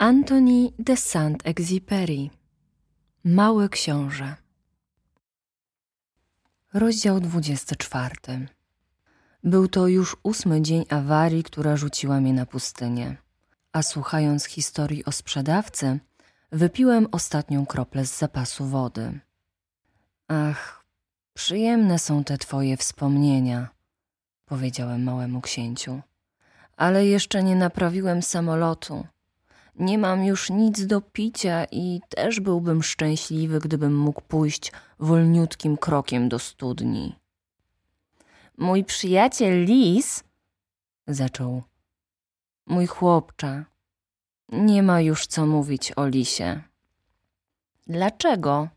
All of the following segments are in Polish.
Antoni de Saint-Exupéry Mały Książę Rozdział 24 Był to już ósmy dzień awarii, która rzuciła mnie na pustynię. A słuchając historii o sprzedawcy, wypiłem ostatnią kroplę z zapasu wody. Ach, przyjemne są te twoje wspomnienia, powiedziałem małemu księciu. Ale jeszcze nie naprawiłem samolotu. Nie mam już nic do picia i też byłbym szczęśliwy, gdybym mógł pójść wolniutkim krokiem do studni. Mój przyjaciel Lis, zaczął, mój chłopcze, nie ma już co mówić o Lisie. Dlaczego?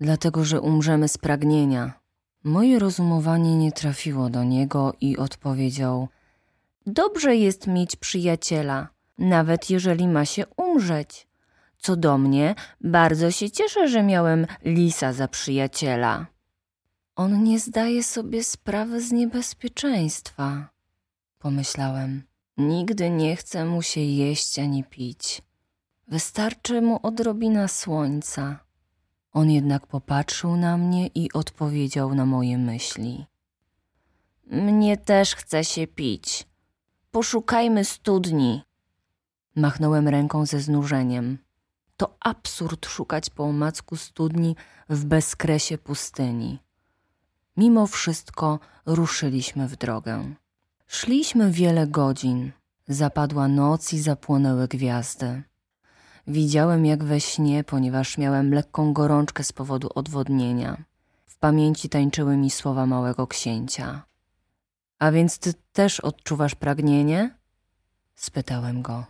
Dlatego, że umrzemy z pragnienia. Moje rozumowanie nie trafiło do niego i odpowiedział: Dobrze jest mieć przyjaciela nawet jeżeli ma się umrzeć. Co do mnie, bardzo się cieszę, że miałem lisa za przyjaciela. On nie zdaje sobie sprawy z niebezpieczeństwa, pomyślałem. Nigdy nie chce mu się jeść ani pić. Wystarczy mu odrobina słońca. On jednak popatrzył na mnie i odpowiedział na moje myśli. Mnie też chce się pić. Poszukajmy studni. Machnąłem ręką ze znużeniem. To absurd szukać po omacku studni w bezkresie pustyni. Mimo wszystko ruszyliśmy w drogę. Szliśmy wiele godzin. Zapadła noc i zapłonęły gwiazdy. Widziałem jak we śnie, ponieważ miałem lekką gorączkę z powodu odwodnienia. W pamięci tańczyły mi słowa małego księcia. A więc ty też odczuwasz pragnienie? spytałem go.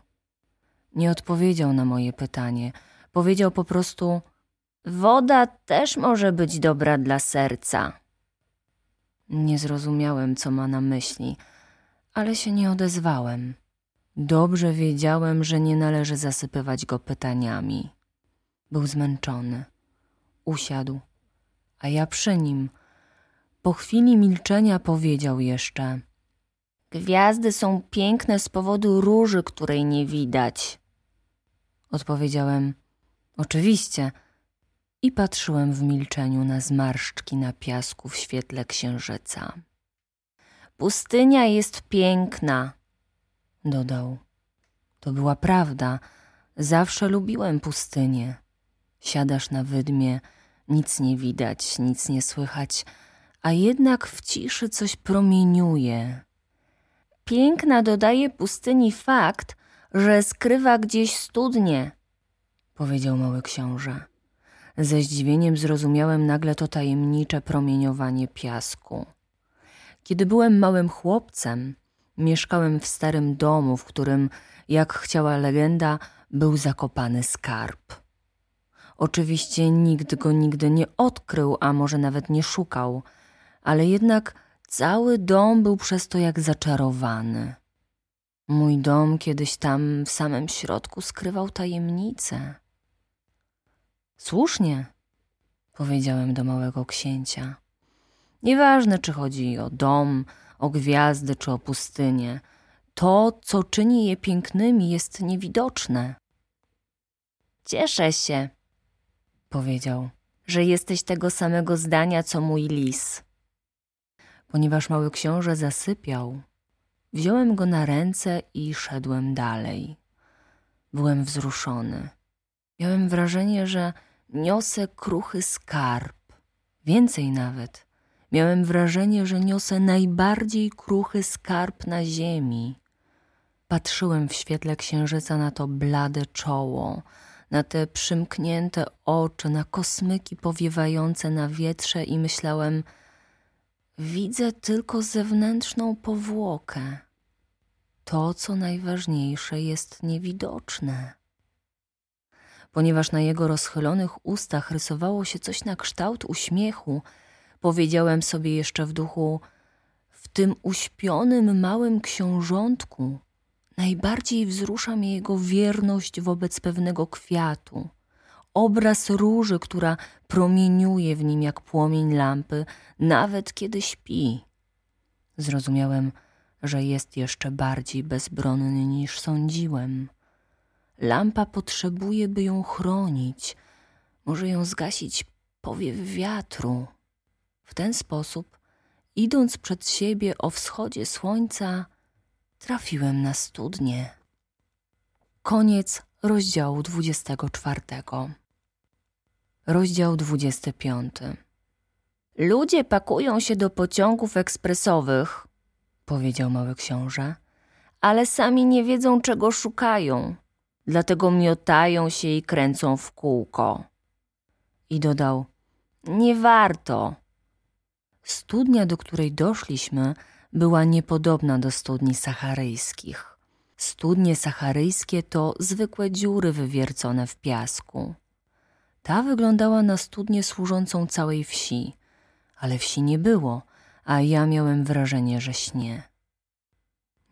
Nie odpowiedział na moje pytanie. Powiedział po prostu: Woda też może być dobra dla serca. Nie zrozumiałem, co ma na myśli, ale się nie odezwałem. Dobrze wiedziałem, że nie należy zasypywać go pytaniami. Był zmęczony. Usiadł, a ja przy nim. Po chwili milczenia powiedział jeszcze: Gwiazdy są piękne z powodu róży, której nie widać. Odpowiedziałem: Oczywiście. I patrzyłem w milczeniu na zmarszczki na piasku w świetle księżyca. Pustynia jest piękna, dodał. To była prawda. Zawsze lubiłem pustynię. Siadasz na wydmie, nic nie widać, nic nie słychać, a jednak w ciszy coś promieniuje. Piękna dodaje pustyni fakt, że skrywa gdzieś studnie, powiedział mały książę. Ze zdziwieniem zrozumiałem nagle to tajemnicze promieniowanie piasku. Kiedy byłem małym chłopcem, mieszkałem w starym domu, w którym, jak chciała legenda, był zakopany skarb. Oczywiście nikt go nigdy nie odkrył, a może nawet nie szukał, ale jednak cały dom był przez to jak zaczarowany. Mój dom kiedyś tam w samym środku skrywał tajemnicę. Słusznie, powiedziałem do małego księcia. Nieważne, czy chodzi o dom, o gwiazdy, czy o pustynię. To, co czyni je pięknymi, jest niewidoczne. Cieszę się, powiedział, że jesteś tego samego zdania, co mój lis. Ponieważ mały książę zasypiał, Wziąłem go na ręce i szedłem dalej. Byłem wzruszony. Miałem wrażenie, że niosę kruchy skarb. Więcej nawet. Miałem wrażenie, że niosę najbardziej kruchy skarb na ziemi. Patrzyłem w świetle księżyca na to blade czoło, na te przymknięte oczy, na kosmyki powiewające na wietrze i myślałem – Widzę tylko zewnętrzną powłokę. To, co najważniejsze, jest niewidoczne. Ponieważ na jego rozchylonych ustach rysowało się coś na kształt uśmiechu, powiedziałem sobie jeszcze w duchu: W tym uśpionym małym książątku najbardziej wzrusza mnie jego wierność wobec pewnego kwiatu obraz róży, która promieniuje w nim jak płomień lampy, nawet kiedy śpi. Zrozumiałem, że jest jeszcze bardziej bezbronny niż sądziłem. Lampa potrzebuje, by ją chronić. Może ją zgasić powiew wiatru. W ten sposób, idąc przed siebie o wschodzie słońca, trafiłem na studnię. Koniec rozdziału 24. Rozdział 25. Ludzie pakują się do pociągów ekspresowych, powiedział mały książę, ale sami nie wiedzą, czego szukają, dlatego miotają się i kręcą w kółko. I dodał: Nie warto. Studnia, do której doszliśmy, była niepodobna do studni sacharyjskich. Studnie sacharyjskie to zwykłe dziury wywiercone w piasku. Ta wyglądała na studnię służącą całej wsi, ale wsi nie było, a ja miałem wrażenie, że śnie.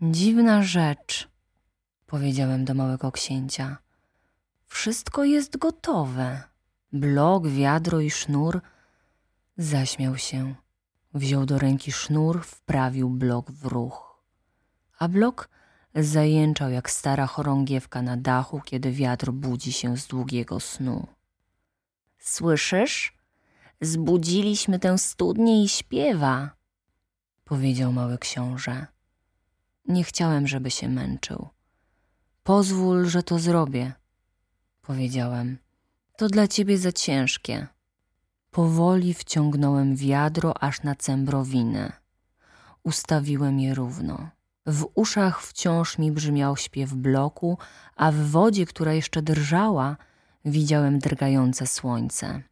Dziwna rzecz, powiedziałem do małego księcia. Wszystko jest gotowe. Blok, wiadro i sznur. Zaśmiał się. Wziął do ręki sznur, wprawił blok w ruch. A blok zajęczał jak stara chorągiewka na dachu, kiedy wiatr budzi się z długiego snu. Słyszysz? Zbudziliśmy tę studnię i śpiewa, powiedział mały książę. Nie chciałem, żeby się męczył. Pozwól, że to zrobię, powiedziałem. To dla ciebie za ciężkie. Powoli wciągnąłem wiadro aż na cembrowinę. Ustawiłem je równo. W uszach wciąż mi brzmiał śpiew bloku, a w wodzie, która jeszcze drżała, widziałem drgające słońce.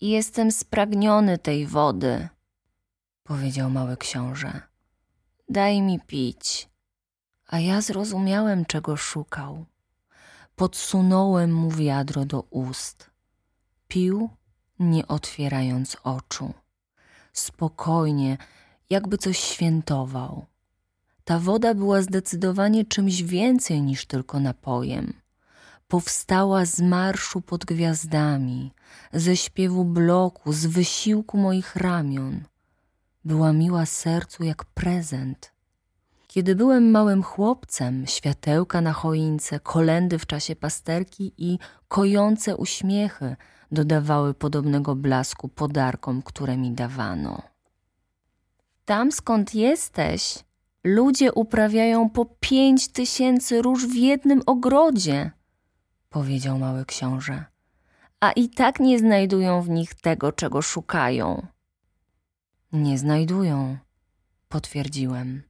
Jestem spragniony tej wody, powiedział mały książę. Daj mi pić. A ja zrozumiałem, czego szukał. Podsunąłem mu wiadro do ust. Pił, nie otwierając oczu. Spokojnie, jakby coś świętował. Ta woda była zdecydowanie czymś więcej niż tylko napojem. Powstała z marszu pod gwiazdami, ze śpiewu bloku, z wysiłku moich ramion. Była miła sercu jak prezent. Kiedy byłem małym chłopcem, światełka na choince, kolendy w czasie pasterki i kojące uśmiechy dodawały podobnego blasku podarkom, które mi dawano. Tam skąd jesteś, ludzie uprawiają po pięć tysięcy róż w jednym ogrodzie, powiedział mały książę, a i tak nie znajdują w nich tego, czego szukają. Nie znajdują, potwierdziłem.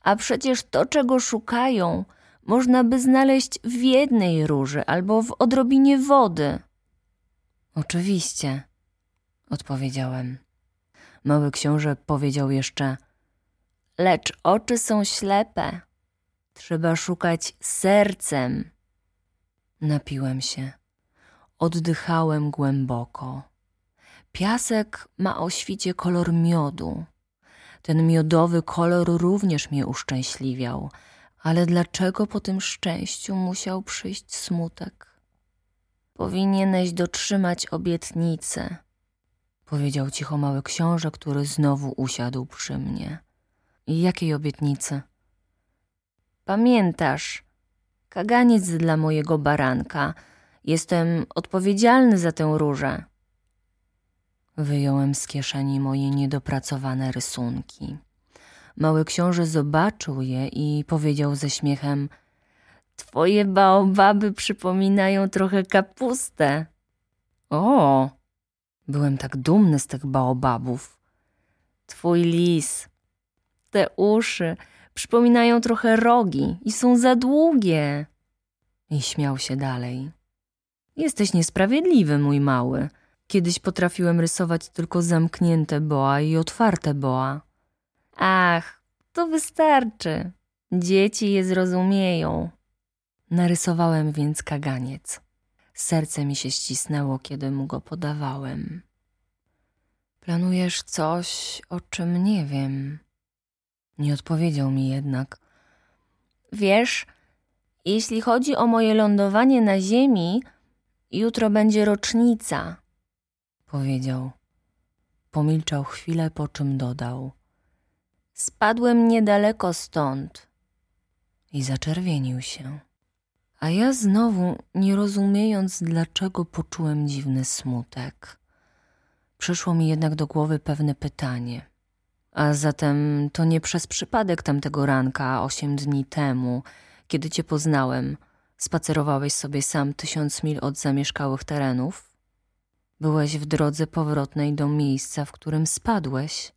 A przecież to, czego szukają, można by znaleźć w jednej róży albo w odrobinie wody. Oczywiście, odpowiedziałem. Mały książę powiedział jeszcze: Lecz oczy są ślepe. Trzeba szukać sercem. Napiłem się. Oddychałem głęboko. Piasek ma o świcie kolor miodu. Ten miodowy kolor również mnie uszczęśliwiał, ale dlaczego po tym szczęściu musiał przyjść smutek? Powinieneś dotrzymać obietnicy, powiedział cicho mały książę, który znowu usiadł przy mnie. Jakiej obietnicy? Pamiętasz, kaganiec dla mojego baranka. Jestem odpowiedzialny za tę różę. Wyjąłem z kieszeni moje niedopracowane rysunki. Mały książę zobaczył je i powiedział ze śmiechem: Twoje baobaby przypominają trochę kapustę. O, byłem tak dumny z tych baobabów. Twój lis, te uszy przypominają trochę rogi i są za długie. I śmiał się dalej. Jesteś niesprawiedliwy, mój mały. Kiedyś potrafiłem rysować tylko zamknięte boa i otwarte boa. Ach, to wystarczy. Dzieci je zrozumieją. Narysowałem więc kaganiec. Serce mi się ścisnęło, kiedy mu go podawałem. Planujesz coś, o czym nie wiem. Nie odpowiedział mi jednak. Wiesz, jeśli chodzi o moje lądowanie na ziemi, jutro będzie rocznica, powiedział. Pomilczał chwilę, po czym dodał. Spadłem niedaleko stąd. I zaczerwienił się. A ja znowu, nie rozumiejąc, dlaczego poczułem dziwny smutek. Przyszło mi jednak do głowy pewne pytanie. A zatem to nie przez przypadek tamtego ranka, osiem dni temu, kiedy cię poznałem, spacerowałeś sobie sam tysiąc mil od zamieszkałych terenów? Byłeś w drodze powrotnej do miejsca, w którym spadłeś?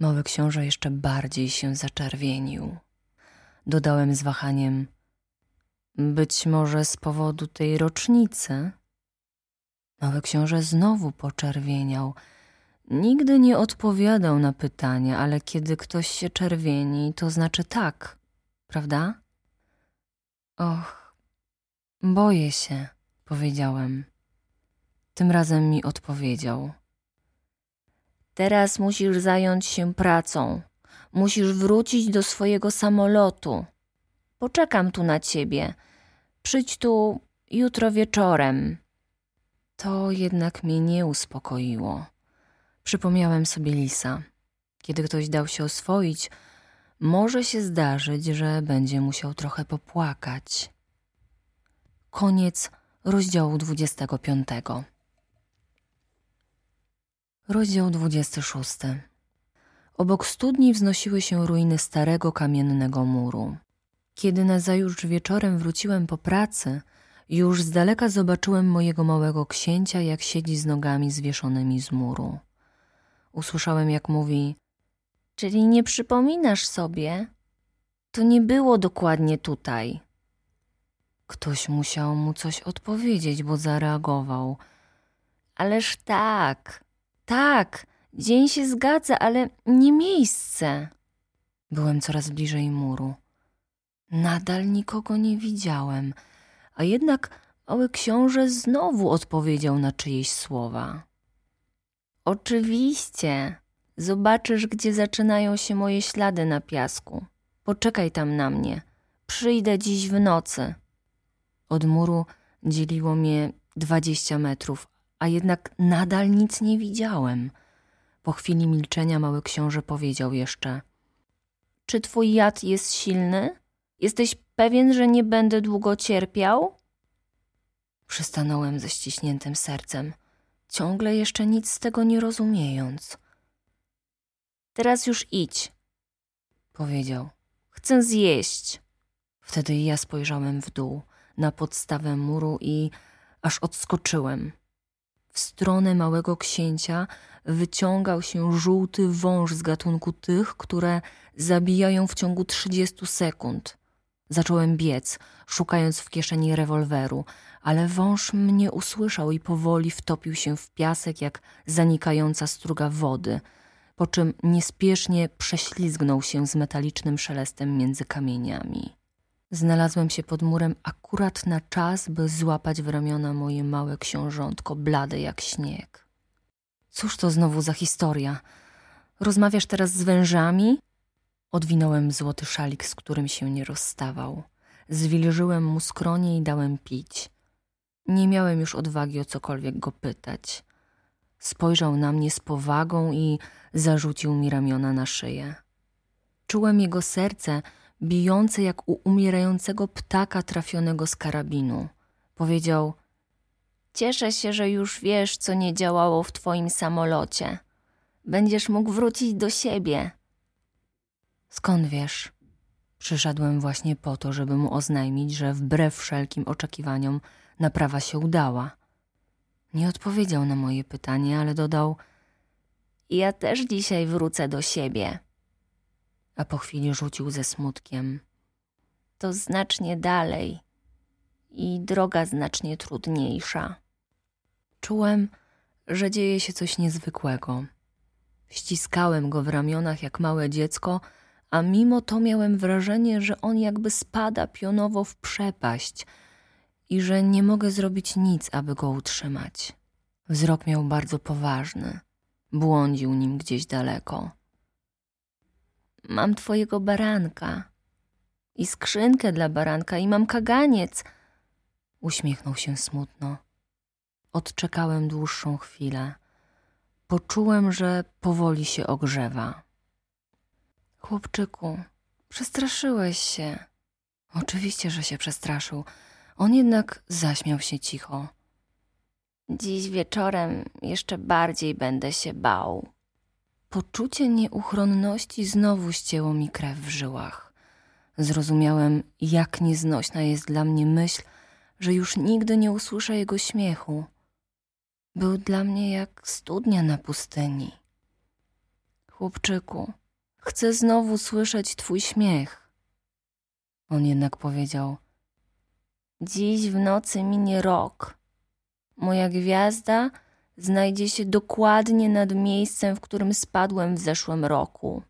Mały książę jeszcze bardziej się zaczerwienił. Dodałem z wahaniem: Być może z powodu tej rocznicy? Mały książę znowu poczerwieniał. Nigdy nie odpowiadał na pytania, ale kiedy ktoś się czerwieni, to znaczy tak, prawda? Och, boję się, powiedziałem. Tym razem mi odpowiedział. Teraz musisz zająć się pracą. Musisz wrócić do swojego samolotu. Poczekam tu na ciebie. Przyjdź tu jutro wieczorem. To jednak mnie nie uspokoiło. Przypomniałem sobie lisa. Kiedy ktoś dał się oswoić, może się zdarzyć, że będzie musiał trochę popłakać. Koniec rozdziału 25. Rozdział 26. Obok studni wznosiły się ruiny starego kamiennego muru. Kiedy nazajutrz wieczorem wróciłem po pracy, już z daleka zobaczyłem mojego małego księcia, jak siedzi z nogami zwieszonymi z muru. Usłyszałem, jak mówi: Czyli nie przypominasz sobie? To nie było dokładnie tutaj. Ktoś musiał mu coś odpowiedzieć, bo zareagował. Ależ tak, tak, dzień się zgadza, ale nie miejsce. Byłem coraz bliżej muru. Nadal nikogo nie widziałem, a jednak mały książę znowu odpowiedział na czyjeś słowa. Oczywiście, zobaczysz, gdzie zaczynają się moje ślady na piasku. Poczekaj tam na mnie. Przyjdę dziś w nocy. Od muru dzieliło mnie dwadzieścia metrów, a jednak nadal nic nie widziałem. Po chwili milczenia mały książę powiedział jeszcze: Czy twój jad jest silny? Jesteś pewien, że nie będę długo cierpiał? Przystanąłem ze ściśniętym sercem, ciągle jeszcze nic z tego nie rozumiejąc. Teraz już idź, powiedział. Chcę zjeść. Wtedy ja spojrzałem w dół, na podstawę muru i aż odskoczyłem. W stronę małego księcia wyciągał się żółty wąż z gatunku tych, które zabijają w ciągu trzydziestu sekund. Zacząłem biec, szukając w kieszeni rewolweru, ale wąż mnie usłyszał i powoli wtopił się w piasek jak zanikająca struga wody, po czym niespiesznie prześlizgnął się z metalicznym szelestem między kamieniami. Znalazłem się pod murem akurat na czas, by złapać w ramiona moje małe książątko, blade jak śnieg. Cóż to znowu za historia? Rozmawiasz teraz z wężami? Odwinąłem złoty szalik, z którym się nie rozstawał. Zwilżyłem mu skronie i dałem pić. Nie miałem już odwagi o cokolwiek go pytać. Spojrzał na mnie z powagą i zarzucił mi ramiona na szyję. Czułem jego serce bijące jak u umierającego ptaka trafionego z karabinu. Powiedział: Cieszę się, że już wiesz, co nie działało w twoim samolocie. Będziesz mógł wrócić do siebie. Skąd wiesz? Przyszedłem właśnie po to, żeby mu oznajmić, że wbrew wszelkim oczekiwaniom naprawa się udała. Nie odpowiedział na moje pytanie, ale dodał: Ja też dzisiaj wrócę do siebie. A po chwili rzucił ze smutkiem: To znacznie dalej i droga znacznie trudniejsza. Czułem, że dzieje się coś niezwykłego. Ściskałem go w ramionach jak małe dziecko, a mimo to miałem wrażenie, że on jakby spada pionowo w przepaść i że nie mogę zrobić nic, aby go utrzymać. Wzrok miał bardzo poważny, błądził nim gdzieś daleko. Mam twojego baranka i skrzynkę dla baranka i mam kaganiec. Uśmiechnął się smutno. Odczekałem dłuższą chwilę. Poczułem, że powoli się ogrzewa. Chłopczyku, przestraszyłeś się. Oczywiście, że się przestraszył. On jednak zaśmiał się cicho. Dziś wieczorem jeszcze bardziej będę się bał. Poczucie nieuchronności znowu ścięło mi krew w żyłach. Zrozumiałem, jak nieznośna jest dla mnie myśl, że już nigdy nie usłyszę jego śmiechu. Był dla mnie jak studnia na pustyni. Chłopczyku, chcę znowu słyszeć twój śmiech. On jednak powiedział: Dziś w nocy minie rok. Moja gwiazda znajdzie się dokładnie nad miejscem, w którym spadłem w zeszłym roku.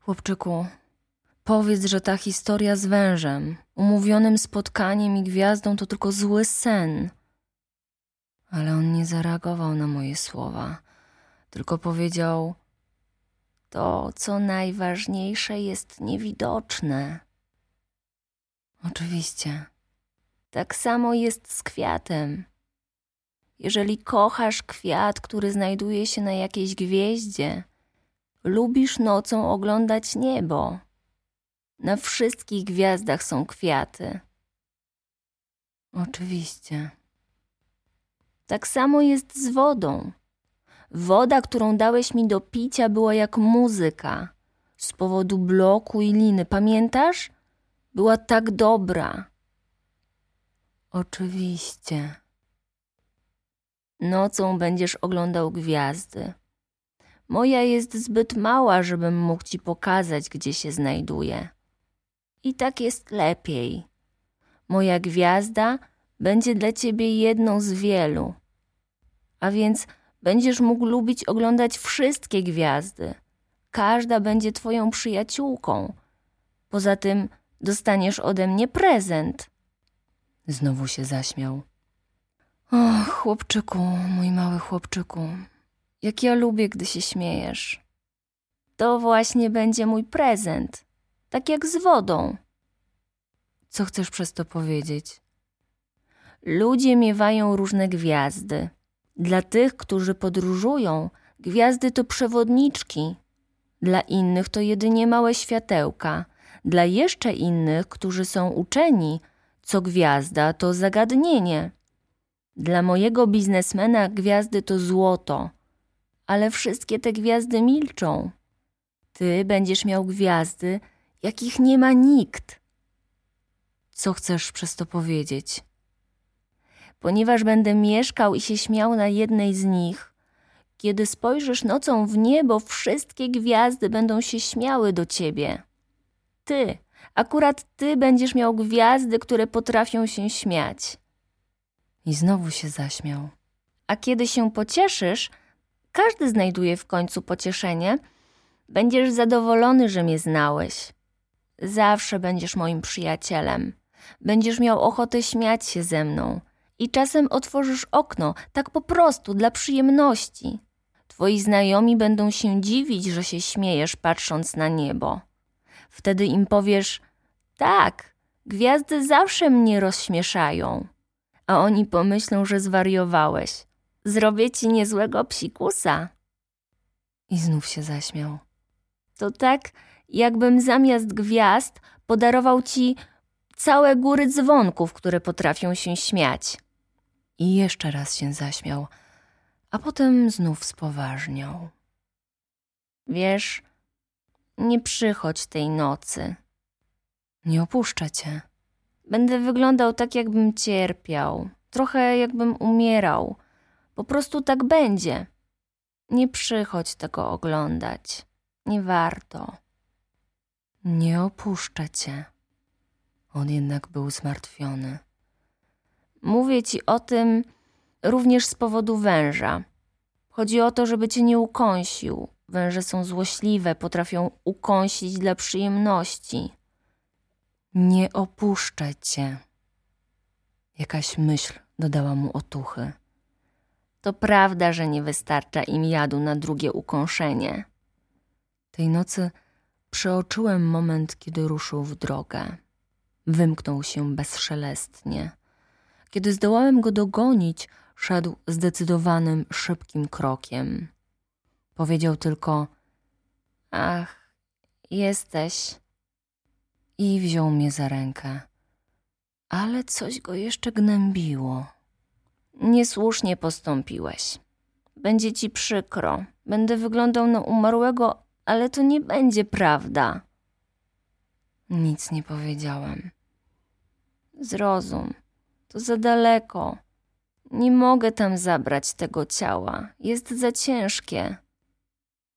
Chłopczyku, powiedz, że ta historia z wężem, umówionym spotkaniem i gwiazdą to tylko zły sen. Ale on nie zareagował na moje słowa, tylko powiedział: To, co najważniejsze, jest niewidoczne. Oczywiście. Tak samo jest z kwiatem. Jeżeli kochasz kwiat, który znajduje się na jakiejś gwieździe, lubisz nocą oglądać niebo. Na wszystkich gwiazdach są kwiaty. Oczywiście. Tak samo jest z wodą. Woda, którą dałeś mi do picia, była jak muzyka. Z powodu bloku i liny. Pamiętasz? Była tak dobra. Oczywiście. Nocą będziesz oglądał gwiazdy. Moja jest zbyt mała, żebym mógł ci pokazać, gdzie się znajduje. I tak jest lepiej. Moja gwiazda będzie dla ciebie jedną z wielu. A więc będziesz mógł lubić oglądać wszystkie gwiazdy. Każda będzie twoją przyjaciółką. Poza tym dostaniesz ode mnie prezent. Znowu się zaśmiał. O, chłopczyku, mój mały chłopczyku, jak ja lubię, gdy się śmiejesz. To właśnie będzie mój prezent, tak jak z wodą. Co chcesz przez to powiedzieć? Ludzie miewają różne gwiazdy. Dla tych, którzy podróżują, gwiazdy to przewodniczki. Dla innych to jedynie małe światełka. Dla jeszcze innych, którzy są uczeni, co gwiazda to zagadnienie. Dla mojego biznesmena gwiazdy to złoto, ale wszystkie te gwiazdy milczą. Ty będziesz miał gwiazdy, jakich nie ma nikt. Co chcesz przez to powiedzieć? Ponieważ będę mieszkał i się śmiał na jednej z nich, kiedy spojrzysz nocą w niebo, wszystkie gwiazdy będą się śmiały do ciebie. Ty, akurat ty będziesz miał gwiazdy, które potrafią się śmiać. I znowu się zaśmiał. A kiedy się pocieszysz, każdy znajduje w końcu pocieszenie, będziesz zadowolony, że mnie znałeś. Zawsze będziesz moim przyjacielem. Będziesz miał ochotę śmiać się ze mną. I czasem otworzysz okno, tak po prostu, dla przyjemności. Twoi znajomi będą się dziwić, że się śmiejesz, patrząc na niebo. Wtedy im powiesz: Tak, gwiazdy zawsze mnie rozśmieszają a oni pomyślą, że zwariowałeś. Zrobię ci niezłego psikusa. I znów się zaśmiał. To tak, jakbym zamiast gwiazd podarował ci całe góry dzwonków, które potrafią się śmiać. I jeszcze raz się zaśmiał, a potem znów spoważniał. Wiesz, nie przychodź tej nocy. Nie opuszczę cię. Będę wyglądał tak, jakbym cierpiał, trochę jakbym umierał. Po prostu tak będzie. Nie przychodź tego oglądać. Nie warto. Nie opuszczę cię. On jednak był zmartwiony. Mówię ci o tym również z powodu węża. Chodzi o to, żeby cię nie ukąsił. Węże są złośliwe, potrafią ukąsić dla przyjemności. Nie opuszczę cię. Jakaś myśl dodała mu otuchy. To prawda, że nie wystarcza im jadu na drugie ukąszenie. Tej nocy przeoczyłem moment, kiedy ruszył w drogę. Wymknął się bezszelestnie. Kiedy zdołałem go dogonić, szedł zdecydowanym, szybkim krokiem. Powiedział tylko: Ach, jesteś i wziął mnie za rękę. Ale coś go jeszcze gnębiło. Niesłusznie postąpiłeś. Będzie ci przykro. Będę wyglądał na umarłego, ale to nie będzie prawda. Nic nie powiedziałem. Zrozum, to za daleko. Nie mogę tam zabrać tego ciała. Jest za ciężkie.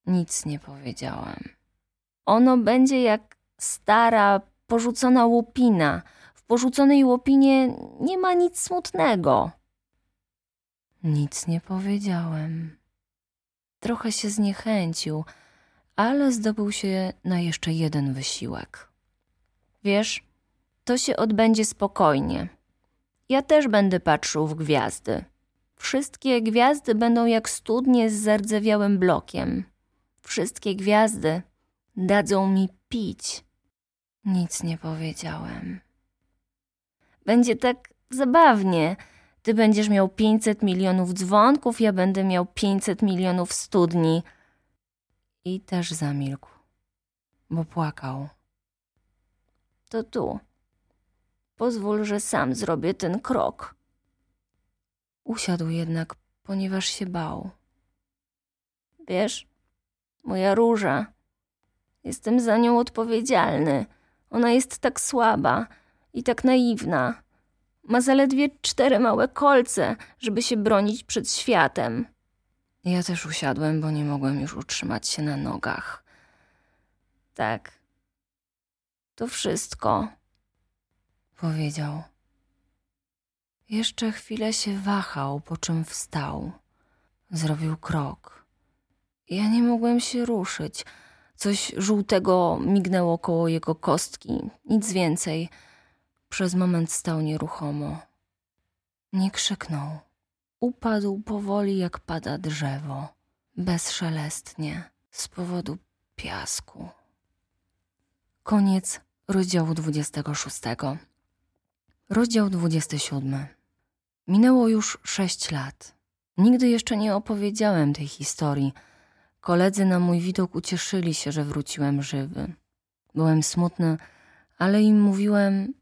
Nic nie powiedziałem. Ono będzie jak stara, porzucona łupina. W porzuconej łopinie nie ma nic smutnego. Nic nie powiedziałem. Trochę się zniechęcił, ale zdobył się na jeszcze jeden wysiłek. Wiesz, to się odbędzie spokojnie. Ja też będę patrzył w gwiazdy. Wszystkie gwiazdy będą jak studnie z zardzewiałym blokiem. Wszystkie gwiazdy dadzą mi pić. Nic nie powiedziałem. Będzie tak zabawnie. Ty będziesz miał 500 milionów dzwonków, ja będę miał 500 milionów studni. I też zamilkł, bo płakał. To tu. Pozwól, że sam zrobię ten krok. Usiadł jednak, ponieważ się bał. Wiesz, moja róża. Jestem za nią odpowiedzialny. Ona jest tak słaba i tak naiwna. Ma zaledwie cztery małe kolce, żeby się bronić przed światem. Ja też usiadłem, bo nie mogłem już utrzymać się na nogach. Tak. To wszystko, powiedział. Jeszcze chwilę się wahał, po czym wstał. Zrobił krok. Ja nie mogłem się ruszyć. Coś żółtego mignęło koło jego kostki, nic więcej. Przez moment stał nieruchomo. Nie krzyknął. Upadł powoli, jak pada drzewo, bezszelestnie, z powodu piasku. Koniec rozdziału 26. Rozdział 27. Minęło już sześć lat. Nigdy jeszcze nie opowiedziałem tej historii. Koledzy na mój widok ucieszyli się, że wróciłem żywy. Byłem smutny, ale im mówiłem,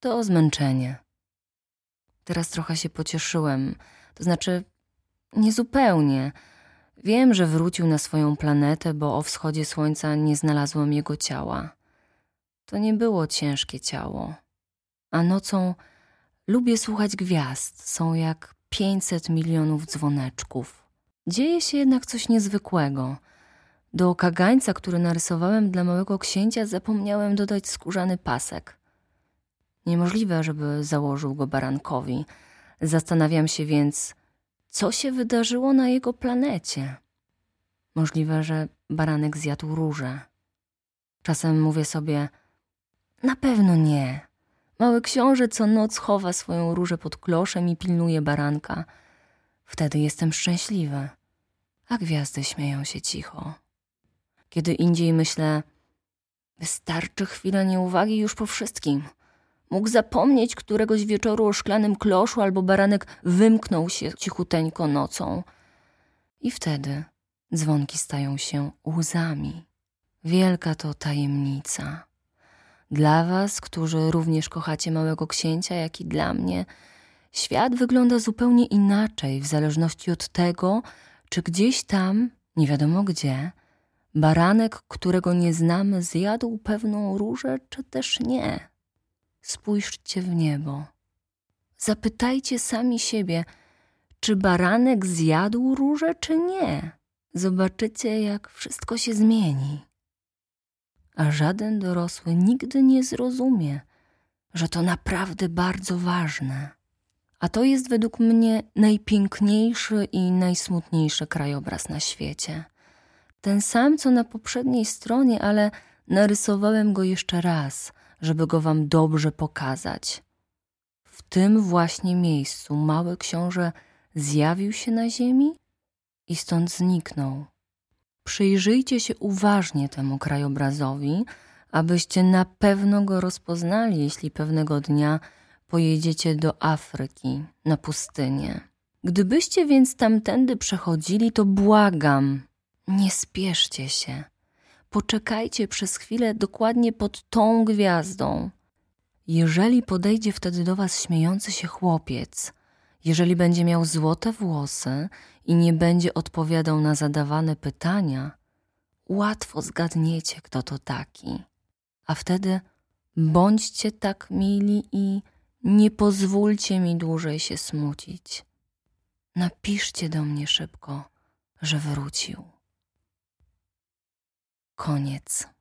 to zmęczenie. Teraz trochę się pocieszyłem, to znaczy niezupełnie. Wiem, że wrócił na swoją planetę, bo o wschodzie słońca nie znalazłem jego ciała. To nie było ciężkie ciało. A nocą lubię słuchać gwiazd, są jak pięćset milionów dzwoneczków. Dzieje się jednak coś niezwykłego. Do kagańca, który narysowałem dla małego księcia, zapomniałem dodać skórzany pasek. Niemożliwe, żeby założył go barankowi. Zastanawiam się więc, co się wydarzyło na jego planecie. Możliwe, że baranek zjadł róże. Czasem mówię sobie, na pewno nie. Mały książę co noc chowa swoją różę pod kloszem i pilnuje baranka. Wtedy jestem szczęśliwy, a gwiazdy śmieją się cicho. Kiedy indziej myślę, wystarczy chwila nieuwagi już po wszystkim – Mógł zapomnieć któregoś wieczoru o szklanym kloszu albo baranek wymknął się cichuteńko nocą. I wtedy dzwonki stają się łzami. Wielka to tajemnica. Dla was, którzy również kochacie małego księcia, jak i dla mnie, świat wygląda zupełnie inaczej w zależności od tego, czy gdzieś tam, nie wiadomo gdzie, baranek, którego nie znamy, zjadł pewną różę, czy też nie spójrzcie w niebo. Zapytajcie sami siebie, czy baranek zjadł różę, czy nie. Zobaczycie, jak wszystko się zmieni. A żaden dorosły nigdy nie zrozumie, że to naprawdę bardzo ważne. A to jest według mnie najpiękniejszy i najsmutniejszy krajobraz na świecie. Ten sam, co na poprzedniej stronie, ale narysowałem go jeszcze raz, żeby go wam dobrze pokazać. W tym właśnie miejscu mały książę zjawił się na ziemi i stąd zniknął. Przyjrzyjcie się uważnie temu krajobrazowi, abyście na pewno go rozpoznali, jeśli pewnego dnia pojedziecie do Afryki, na pustynię. Gdybyście więc tamtędy przechodzili, to błagam, nie spieszcie się. poczekajcie przez chwilę dokładnie pod tą gwiazdą. Jeżeli podejdzie wtedy do was śmiejący się chłopiec, jeżeli będzie miał złote włosy i nie będzie odpowiadał na zadawane pytania, łatwo zgadniecie, kto to taki. A wtedy bądźcie tak mili i nie pozwólcie mi dłużej się smucić. Napiszcie do mnie szybko, że wrócił. Koniec.